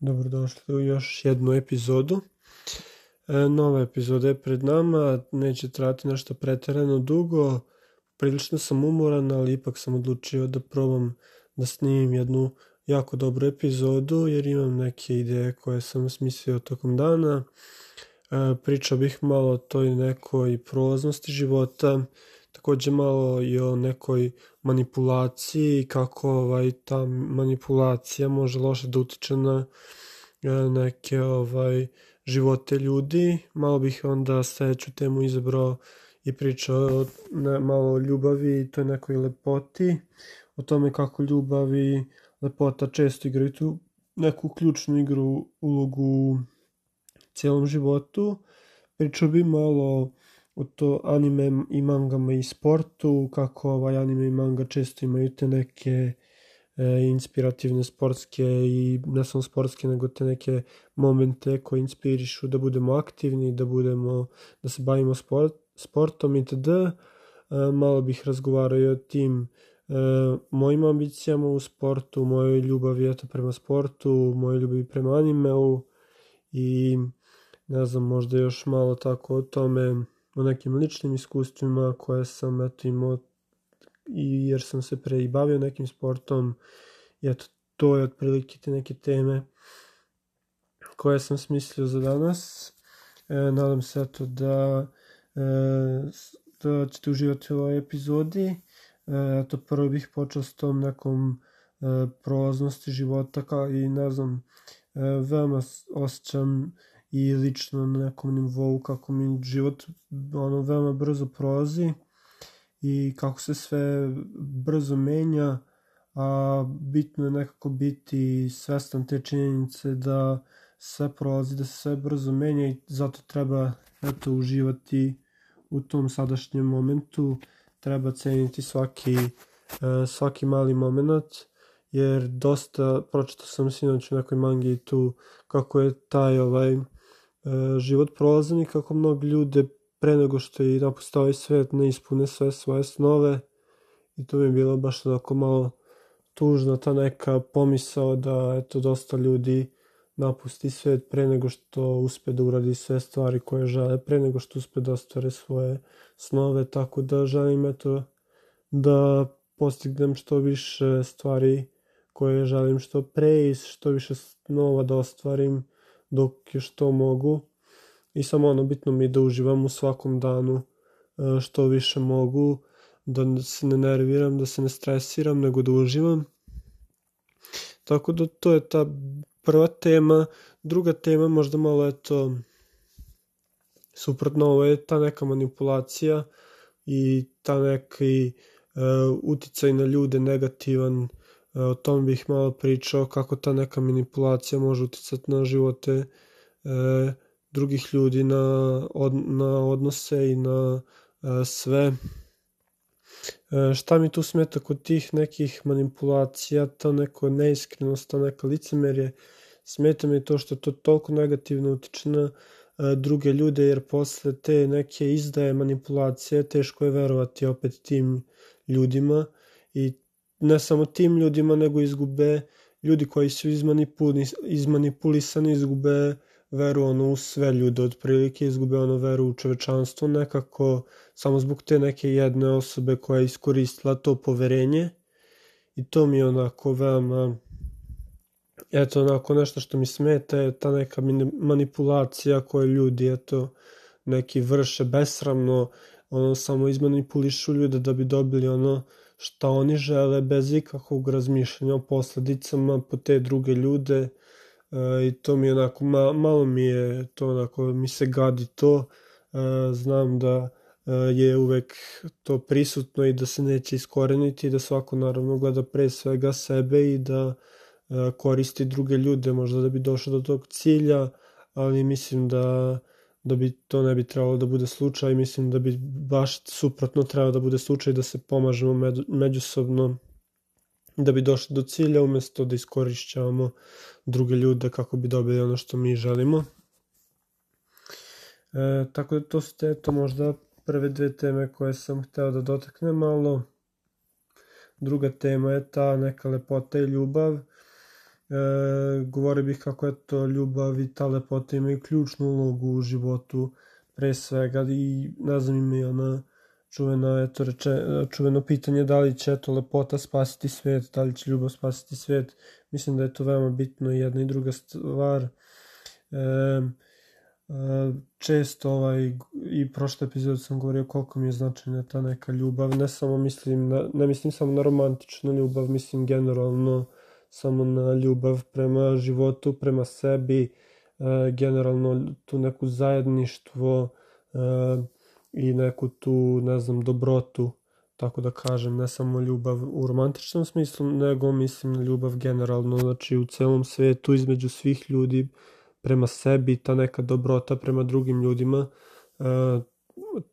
Dobrodošli u još jednu epizodu. E, nova epizoda je pred nama, neće trati nešto preterano dugo. Prilično sam umoran, ali ipak sam odlučio da probam da snimim jednu jako dobru epizodu, jer imam neke ideje koje sam smislio tokom dana. E, pričao bih malo o toj nekoj prolaznosti života, takođe malo i o nekoj manipulaciji, kako ovaj, ta manipulacija može loše da utiče na e, neke ovaj, živote ljudi. Malo bih onda sledeću temu izabrao i pričao ne, malo o ljubavi i toj nekoj lepoti, o tome kako ljubav i lepota često igraju tu neku ključnu igru ulogu u cijelom životu. Pričao bi malo u to anime i mangama i sportu, kako ovaj anime i manga često imaju te neke e, inspirativne sportske i ne samo sportske, nego te neke momente koje inspirišu da budemo aktivni, da budemo, da se bavimo sport, sportom itd. E, malo bih razgovarao i o tim e, mojim ambicijama u sportu, mojoj ljubavi eto, prema sportu, mojoj ljubavi prema animeu i ne znam, možda još malo tako o tome o nekim ličnim iskustvima koje sam eto imao i jer sam se pre i bavio nekim sportom i eto to je otprilike te neke teme koje sam smislio za danas. E, nadam se eto da, e, da ćete uživati u ovoj epizodi. E, eto prvo bih počeo s tom nekom e, prolaznosti života kao i ne znam, e, veoma osjećam i lično na nekom nivou kako mi život ono veoma brzo prolazi i kako se sve brzo menja, a bitno je nekako biti svestan te činjenice da sve prolazi, da se sve brzo menja i zato treba eto uživati u tom sadašnjem momentu, treba ceniti svaki, e, svaki mali moment, jer dosta, pročitao sam sinoć u nekoj mangi tu kako je taj ovaj život prolazan i kako mnogi ljude pre nego što i napuste ovaj svet ne ispune sve svoje snove i to mi je bilo baš onako malo tužna ta neka pomisao da eto dosta ljudi napusti svet pre nego što uspe da uradi sve stvari koje žele, pre nego što uspe da ostvare svoje snove, tako da želim eto da postignem što više stvari koje želim što pre i što više snova da ostvarim dok je što mogu i samo ono bitno mi je da uživam u svakom danu e, što više mogu, da se ne nerviram, da se ne stresiram, nego da uživam. Tako da to je ta prva tema. Druga tema možda malo eto suprotno ovo je ta neka manipulacija i ta neki uh, uticaj na ljude negativan O tom bih malo pričao kako ta neka manipulacija može uticati na živote e, drugih ljudi, na, od, na odnose i na e, sve. E, šta mi tu smeta kod tih nekih manipulacija, ta neko neiskrenost, ta neka licemerje, smeta mi to što to toliko negativno utiče na e, druge ljude, jer posle te neke izdaje manipulacije teško je verovati opet tim ljudima i ne samo tim ljudima, nego izgube ljudi koji su izmanipulisani, izgube veru ono u sve ljude, otprilike izgube ono veru u čovečanstvo nekako, samo zbog te neke jedne osobe koja je iskoristila to poverenje. I to mi je onako veoma eto onako nešto što mi smeta je ta neka manipulacija koju ljudi eto neki vrše besramno ono samo izmanipulišu ljude da bi dobili ono šta oni žele bez ikakvog razmišljanja o posledicama po te druge ljude e, i to mi je onako, ma, malo mi je to onako, mi se gadi to, e, znam da e, je uvek to prisutno i da se neće iskoreniti, da svako naravno gleda pre svega sebe i da e, koristi druge ljude možda da bi došao do tog cilja, ali mislim da da bi to ne bi trebalo da bude slučaj, mislim da bi baš suprotno trebalo da bude slučaj da se pomažemo med, međusobno da bi došli do cilja umesto da iskorišćavamo druge ljude kako bi dobili ono što mi želimo. E, tako da to su te, to možda prve dve teme koje sam hteo da dotaknem malo. Druga tema je ta neka lepota i ljubav. E, govorio bih kako je to ljubav i ta lepota imaju ključnu ulogu u životu pre svega i ne znam ima i ona čuvena, eto reče, čuveno pitanje da li će eto lepota spasiti svet, da li će ljubav spasiti svet. Mislim da je to veoma bitno i jedna i druga stvar. E, često ovaj, i prošle epizode sam govorio koliko mi je značajna ta neka ljubav, ne samo mislim, na, ne mislim samo na romantičnu ljubav, mislim generalno samo na ljubav prema životu, prema sebi, e, generalno tu neku zajedništvo e, i neku tu, ne znam, dobrotu, tako da kažem, ne samo ljubav u romantičnom smislu, nego mislim na ljubav generalno, znači u celom svetu, između svih ljudi, prema sebi, ta neka dobrota prema drugim ljudima, e,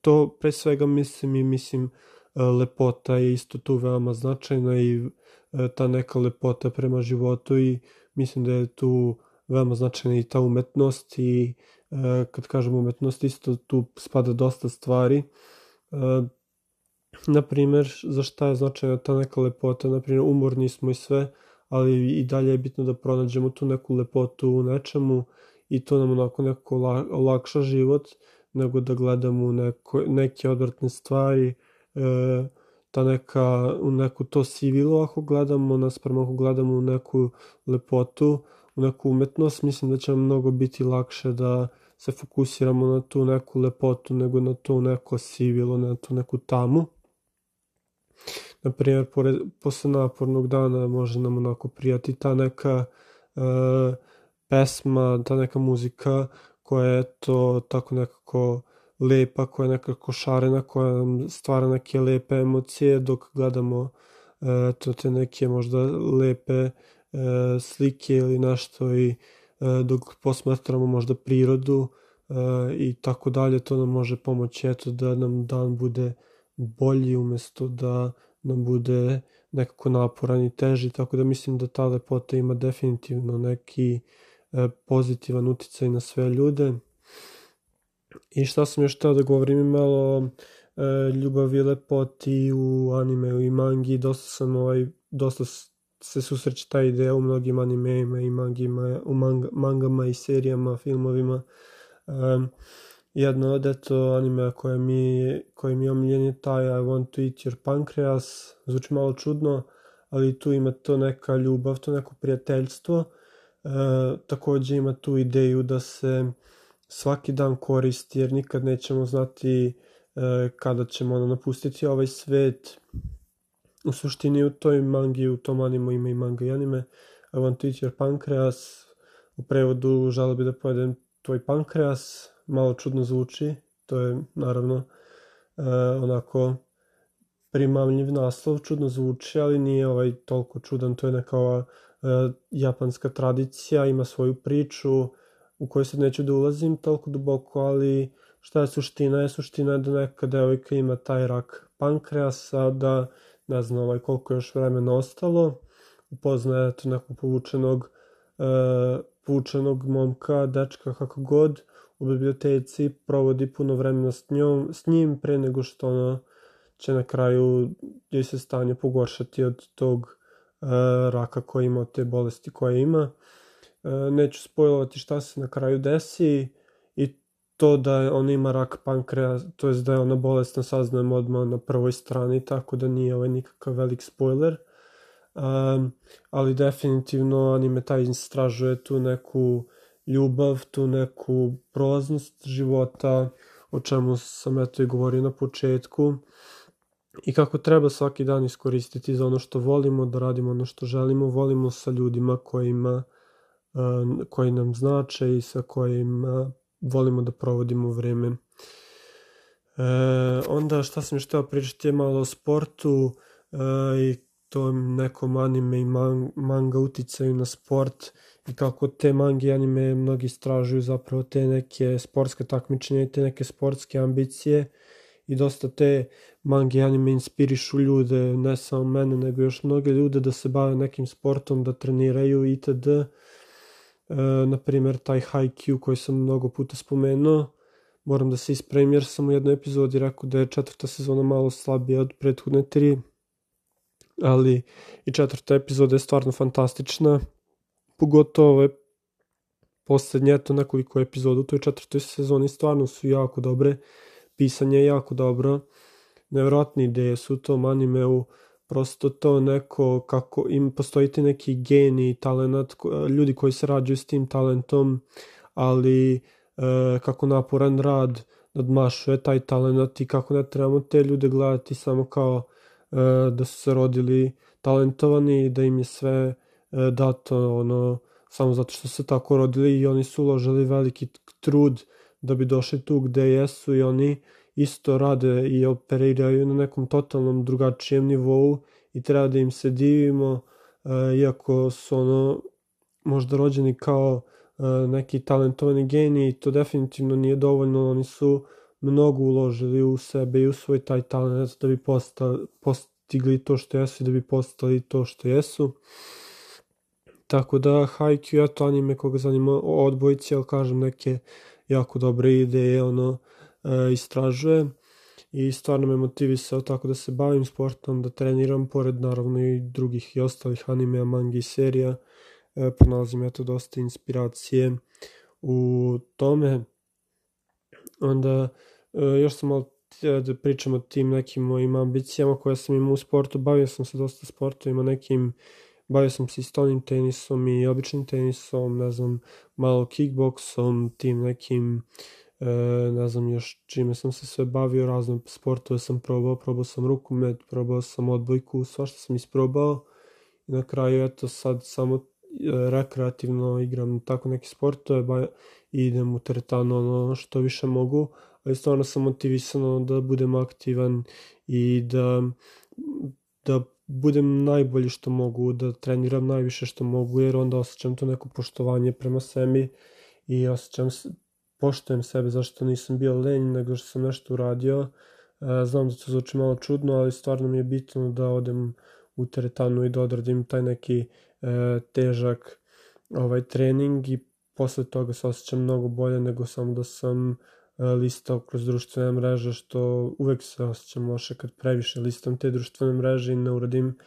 to pre svega mislim i mislim lepota je isto tu veoma značajna i ta neka lepota prema životu i mislim da je tu veoma značajna i ta umetnost i e, kad kažem umetnost isto tu spada dosta stvari. E, na primjer za šta je značajna ta neka lepota? Na primjer umorni smo i sve ali i dalje je bitno da pronađemo tu neku lepotu u nečemu i to nam onako nekako olakša život nego da gledamo neko, neke odvrtne stvari e, ta neka, u neku to sivilo ako gledamo, nasprem ako gledamo u neku lepotu, u neku umetnost, mislim da će nam mnogo biti lakše da se fokusiramo na tu neku lepotu nego na to neko sivilo, na tu neku tamu. Naprimjer, pored, posle napornog dana može nam onako prijati ta neka e, pesma, ta neka muzika koja je to tako nekako lepa, koja je nekako šarena, koja nam stvara neke lepe emocije dok gledamo e, to te neke možda lepe e, slike ili nešto i e, dok posmatramo možda prirodu e, i tako dalje, to nam može pomoći eto da nam dan bude bolji umesto da nam bude nekako naporan i teži, tako da mislim da ta lepota ima definitivno neki e, pozitivan uticaj na sve ljude. I šta sam još teo da govorim malo e, ljubavi i lepoti u animeu i mangi, dosta sam ovaj, dosta se susreće ta ideja u mnogim animeima i mangima, u manga, mangama i serijama, filmovima. Um, jedno od eto anime koje mi, koje mi je omiljen je taj I want to eat your pancreas, zvuči malo čudno, ali tu ima to neka ljubav, to neko prijateljstvo. E, takođe ima tu ideju da se svaki dan koristi jer nikad nećemo znati e, kada ćemo ono, napustiti ovaj svet. U suštini u toj mangi, u tom animu ima i manga i anime. I want to eat your. U prevodu žele bi da pojedem tvoj pankreas. Malo čudno zvuči. To je naravno e, onako primamljiv naslov, čudno zvuči, ali nije ovaj toliko čudan. To je neka ova, e, japanska tradicija, ima svoju priču u kojoj sad neću da ulazim toliko duboko, ali šta je suština? Je suština da neka devojka ima taj rak pankreasa, da ne znam ovaj, koliko još vremena ostalo, upoznaje to nekog povučenog, e, povučenog momka, dečka, kako god, u biblioteci, provodi puno vremena s, njom, s njim pre nego što ono će na kraju joj se stanje pogoršati od tog e, raka koji ima, te bolesti koje ima. E, neću spojlovati šta se na kraju desi i to da ona ima rak pankreja, to je da je ona bolesna, saznajem odmah na prvoj strani, tako da nije ovaj nikakav velik spoiler. Um, ali definitivno anime taj istražuje tu neku ljubav, tu neku prolaznost života, o čemu sam eto i govorio na početku i kako treba svaki dan iskoristiti za ono što volimo, da radimo ono što želimo, volimo sa ljudima kojima koji nam znače i sa kojima volimo da provodimo vreme. E, onda šta sam još teo pričati je malo o sportu e, i tom nekom anime i man, manga uticaju na sport i kako te mange i anime mnogi istražuju zapravo te neke sportske takmičenja i te neke sportske ambicije i dosta te mange i anime inspirišu ljude, ne samo mene, nego još mnoge ljude da se bave nekim sportom, da treniraju itd. E, na primjer taj Haikyuu koji sam mnogo puta spomenuo, moram da se ispremim jer sam u jednoj epizodi rekao da je četvrta sezona malo slabija od prethodne tri, ali i četvrta epizoda je stvarno fantastična pogotovo ove poslednje, eto nekoliko epizoda u toj četvrtoj sezoni stvarno su jako dobre, pisanje je jako dobro, nevjerojatne ideje su u tom animeu, prosto to neko kako im postoji ti neki geni, talent, ljudi koji se rađaju s tim talentom, ali e, kako naporan rad nadmašuje taj talent i kako ne trebamo te ljude gledati samo kao e, da su se rodili talentovani i da im je sve e, dato ono samo zato što se tako rodili i oni su uložili veliki trud da bi došli tu gde jesu i oni isto rade i operiraju na nekom totalnom drugačijem nivou i treba da im se divimo, uh, iako su ono možda rođeni kao uh, neki talentovani geniji, to definitivno nije dovoljno, oni su mnogo uložili u sebe i u svoj taj talent da bi postali, postigli to što jesu i da bi postali to što jesu. Tako da Haikyuu, to anime koga zanima o odbojici, ali kažem neke jako dobre ideje, ono, e, istražuje i stvarno me motivisao tako da se bavim sportom, da treniram, pored naravno i drugih i ostalih animea, mangi i serija, e, pronalazim eto dosta inspiracije u tome. Onda e, još sam malo da pričam o tim nekim mojim ambicijama koje sam imao u sportu, bavio sam se dosta sportovima, nekim bavio sam se i stonim tenisom i običnim tenisom, ne znam, malo kickboksom, tim nekim e, ne znam još čime sam se sve bavio, razne sportove sam probao, probao sam rukomet, probao sam odbojku, svašta sam isprobao. I na kraju eto sad samo e, rekreativno igram tako neke sportove i idem u teretanu ono što više mogu, ali stvarno sam motivisan da budem aktivan i da, da budem najbolji što mogu, da treniram najviše što mogu, jer onda osjećam to neko poštovanje prema sebi i osjećam, poštojem sebe zašto nisam bio lenj, nego što sam nešto uradio. E, znam da to zvuči malo čudno, ali stvarno mi je bitno da odem u teretanu i da odradim taj neki e, težak ovaj trening i posle toga se osjećam mnogo bolje nego samo da sam E, listao kroz društvene mreže, što uvek se osjećam loše kad previše listam te društvene mreže i ne uradim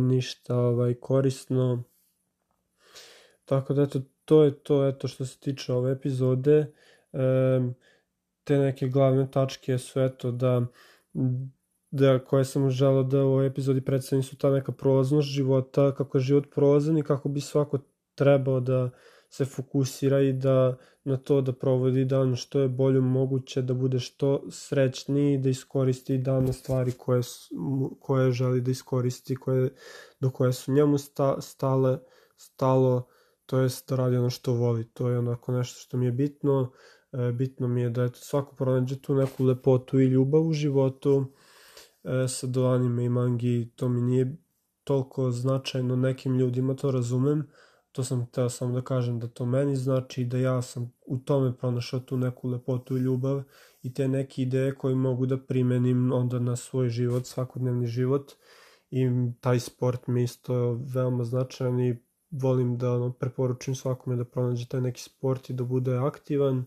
ništa ovaj, korisno. Tako da eto, to je to eto što se tiče ove epizode. E, te neke glavne tačke su eto da da koje sam želao da u ovoj epizodi predstavim su ta neka prolaznost života, kako je život prolazan i kako bi svako trebao da se fokusira i da na to da provodi dan što je bolje moguće, da bude što srećniji, da iskoristi dan na stvari koje, koje želi da iskoristi, koje, do koje su njemu sta, stale, stalo, to jest da radi ono što voli. To je onako nešto što mi je bitno. E, bitno mi je da eto, svako pronađe tu neku lepotu i ljubav u životu. E, sa do anime i mangi to mi nije toliko značajno nekim ljudima, to razumem, to sam hteo samo da kažem da to meni znači da ja sam u tome pronašao tu neku lepotu i ljubav i te neke ideje koje mogu da primenim onda na svoj život, svakodnevni život i taj sport mi isto veoma značajan i volim da ono, preporučim svakome da pronađe taj neki sport i da bude aktivan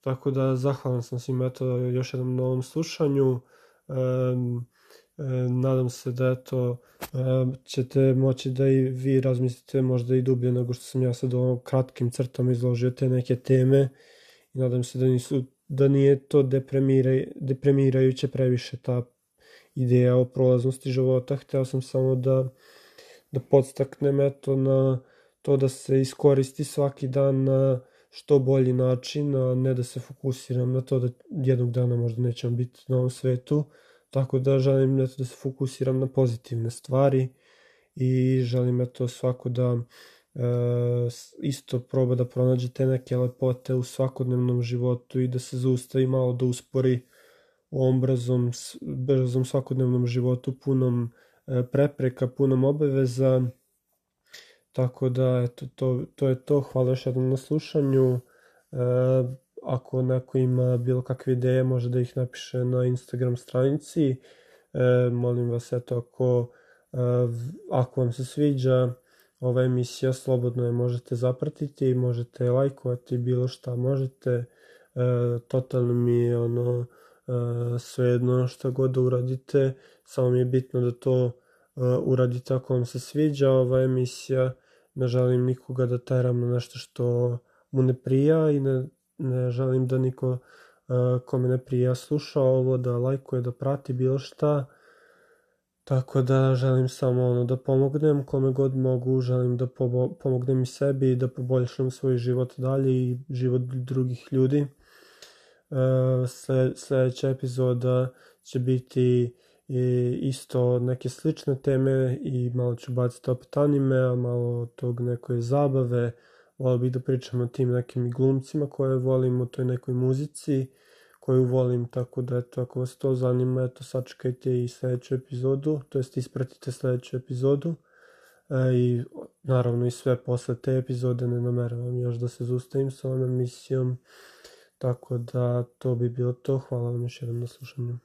tako da zahvalan sam svim eto još jednom novom slušanju um, nadam se da eto ćete moći da i vi razmislite možda i dublje nego što sam ja sad ovom kratkim crtama izložio te neke teme i nadam se da nisu da nije to depremiraj, deprimirajuće previše ta ideja o prolaznosti života. Hteo sam samo da, da podstaknem eto na to da se iskoristi svaki dan na što bolji način, a ne da se fokusiram na to da jednog dana možda nećem biti na ovom svetu, Tako da želim eto, da se fokusiram na pozitivne stvari i želim eto svako da e, isto proba da pronađe te neke lepote u svakodnevnom životu i da se zaustavi malo da uspori u ovom brzom, brzom svakodnevnom životu punom prepreka, punom obaveza. Tako da, eto, to, to je to. Hvala još jednom na slušanju. E, ako neko ima bilo kakve ideje, može da ih napiše na Instagram stranici. E, molim vas, eto, ako, e, ako vam se sviđa ova emisija, slobodno je možete zapratiti, možete lajkovati bilo šta možete. E, totalno mi je ono, e, svejedno šta god da uradite, samo mi je bitno da to e, uradite ako vam se sviđa ova emisija ne želim nikoga da teram na nešto što mu ne prija i ne, ne želim da niko uh, kome ne prija sluša ovo, da lajkuje, da prati bilo šta. Tako da želim samo ono da pomognem kome god mogu, želim da pomognem i sebi i da poboljšam svoj život dalje i život drugih ljudi. Uh, sledeća epizoda će biti i isto neke slične teme i malo ću baciti opet anime, a malo tog neke zabave. Volio bih da pričam o tim nekim glumcima koje volim, o toj nekoj muzici koju volim, tako da eto, ako vas to zanima, eto, sačekajte i sledeću epizodu, to jest ispratite sledeću epizodu e, i naravno i sve posle te epizode ne nameravam još da se zustavim sa ovom emisijom, tako da to bi bilo to, hvala vam još jednom na slušanju.